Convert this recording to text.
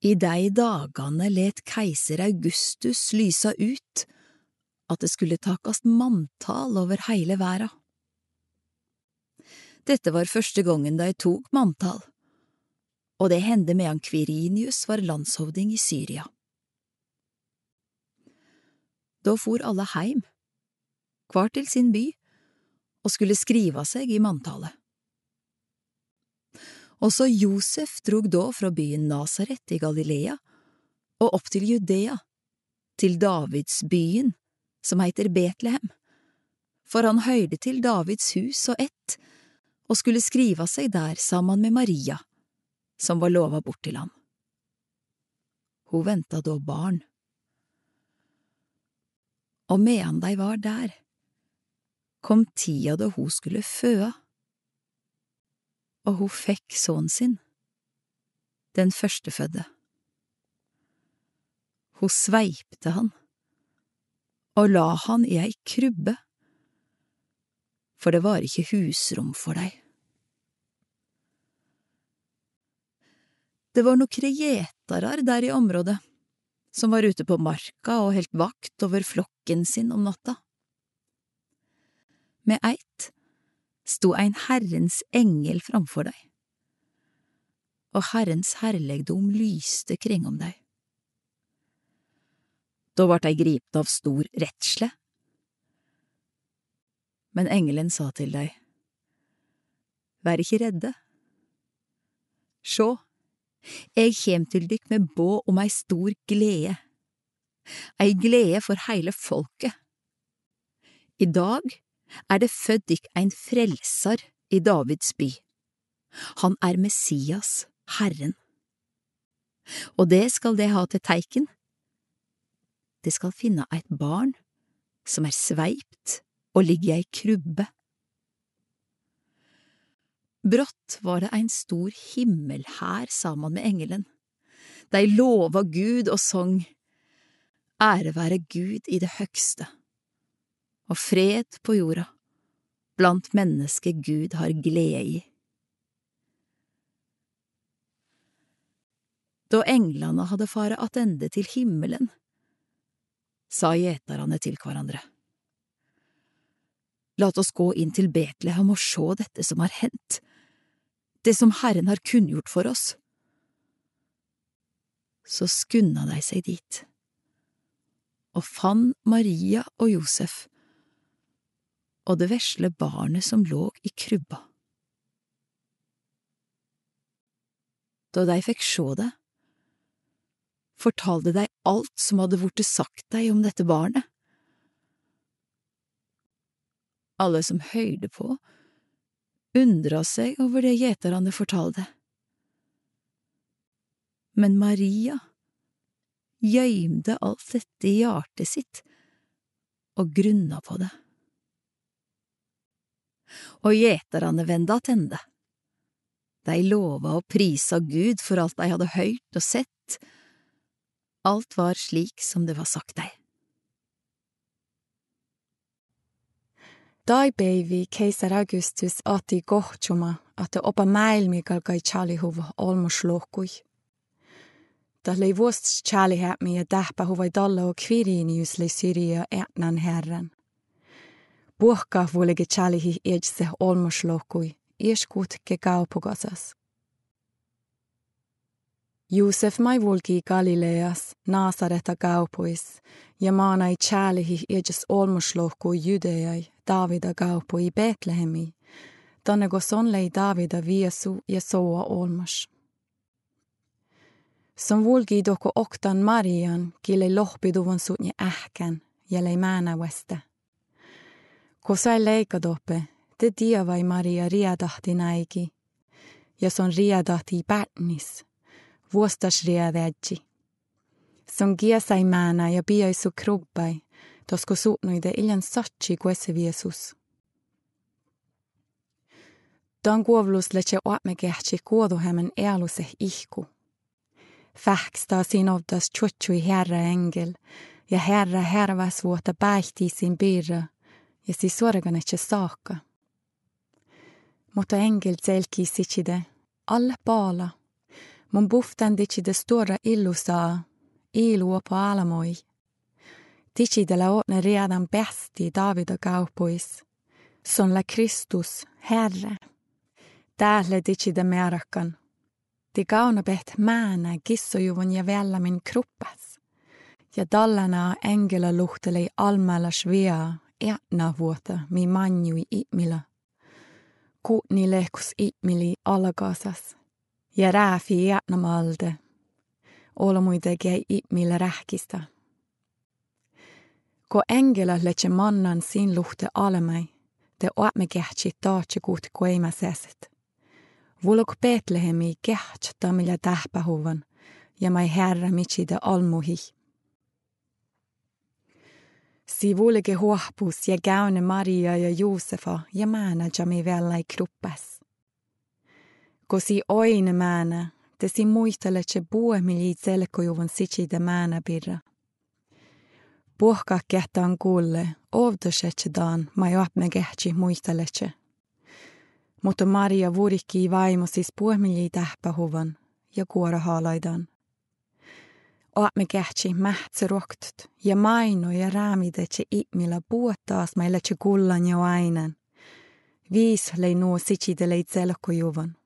I dei dagane let keiser Augustus lysa ut at det skulle takast manntal over heile verda. Dette var første gongen dei tok manntall, og det hendte medan Kvirinius var landshovding i Syria. Da for alle heim, kvar til sin by, og skulle skriva seg i manntallet. Også Josef drog da fra byen Nasaret i Galilea og opp til Judea, til Davidsbyen, som heiter Betlehem, for han høyrde til Davids hus og ett, og skulle skrive seg der sammen med Maria, som var lova bort til ham. Hun venta da barn. Og medan de var der, kom tida da hun skulle føde og hun fikk sønnen sin, den førstefødde. Hun sveipte han og la han i ei krybbe, for det var ikke husrom for dei. Det var nokre gjetarar der i området, som var ute på marka og helt vakt over flokken sin om natta. Med eitt sto ein Herrens engel framfor deg, og Herrens herlegdom lyste kring om deg. Da vart dei gripne av stor redsle. Men engelen sa til dei, Vær ikkje redde. Sjå, eg kjem til dykk med båd om ei stor glede, ei glede for heile folket. I dag er det født dykk ein frelsar i Davids by. Han er Messias, Herren. Og det skal det ha til teiken. Det skal finne eit barn som er sveipt og ligger i ei krubbe. Brått var det ein stor himmelhær saman med engelen. Dei lova Gud og song, Ære være Gud i det høgste og fred på jorda, blant mennesker Gud har glede i. Da englene hadde fare attende til himmelen, sa gjeterne til hverandre. Lat oss gå inn til Betlehem og sjå dette som har hendt, det som Herren har kunngjort for oss. Så skunda de seg dit, og fant Maria og Josef og det vesle barnet som lå i krybba. Da de fikk sjå det, fortalte de alt som hadde vorte sagt dei om dette barnet. Alle som høyrde på, undra seg over det gjeterne fortalte. Men Maria gjøymde alt dette i hjertet sitt og grunna på det og gjeterne venda attende. De lova og prisa Gud for alt de hadde høyrt og sett. Alt var slik som det var sagt dei. Dai beivi keiser Augustus ati gohtjuma at det oppa meilmigal gai chalihuva olmo slokui. Da lei vost kjærlighet mi a dæpa hova i dalla og kvirinius lei syria etnan herren. Buohka vuolege chalihi iedse olmoslokui, ieskut ke kaupugasas. Josef mai vulki Galileas, Nasareta kaupuis, ja maanai chalihi iedjes olmoslokui judeai, Davida kaupui Betlehemi, tänne son lei Davida viesu ja soa olmos. Som vulki doko oktan Marian, kile lohpiduvon sutni ähkän, ja lei määnä weste. Kosai leikadoppe, te diavai Maria riadahti näiki. Ja son riadahti pätnis, vuostas riadädji. Son giasai määna ja piaisu krubbai, tosko suutnuide iljan satsi kuesse viesus. Dan kuovlus letse oatme kehtsi kuoduhemmen ealuse ihku. Fähksta sin ovdas tjutsui herra engel, ja herra hervas vuota päihti sin jest Sorgane c'è saakka. Mutta engel zelki sicide, alle paala, mun buhtan dicide stora illu saa, ilu paalamoi. Dicide la åtne redan bäst i Davida kaupois, son la Kristus, Herre. Täällä dicide määrakkan. Ti kaunapet määnä kissojuvun ja vällä min kruppas. Ja tallana engela luhteli almalla svea etna vuota mi manjui itmila. Kuutni lehkus itmili alakasas. Ja rääfi etna malde. Olla muidenkin itmillä rähkistä. Ko engela letse mannan sin luhte alemai, te oatme kehtsi taatsi kuut koima säset. Vulok Betlehemi keht tamilla tähpähuvan, ja mai herra mitsi de almuhi. Sivulle huohpus ja käyne Maria ja Josefa ja määnä jami vellai kruppas. Kosi oin määnä, tesi muistele tse puemili selkojuvon de määnä pirra. Puhka kehtaan kuulle, ovdosetsedaan, ma gehci muistele, muisteletse. Mutta Maria vurikki vaimo siis puemili tähpähuvan ja kuora haalaidan. Och me kehtsi mähtse rohtut ja mainu ja räämide tse ikmila puuetaas meile tse kullan ja ainen. Viis lei nuo sitsidele itselku juvan.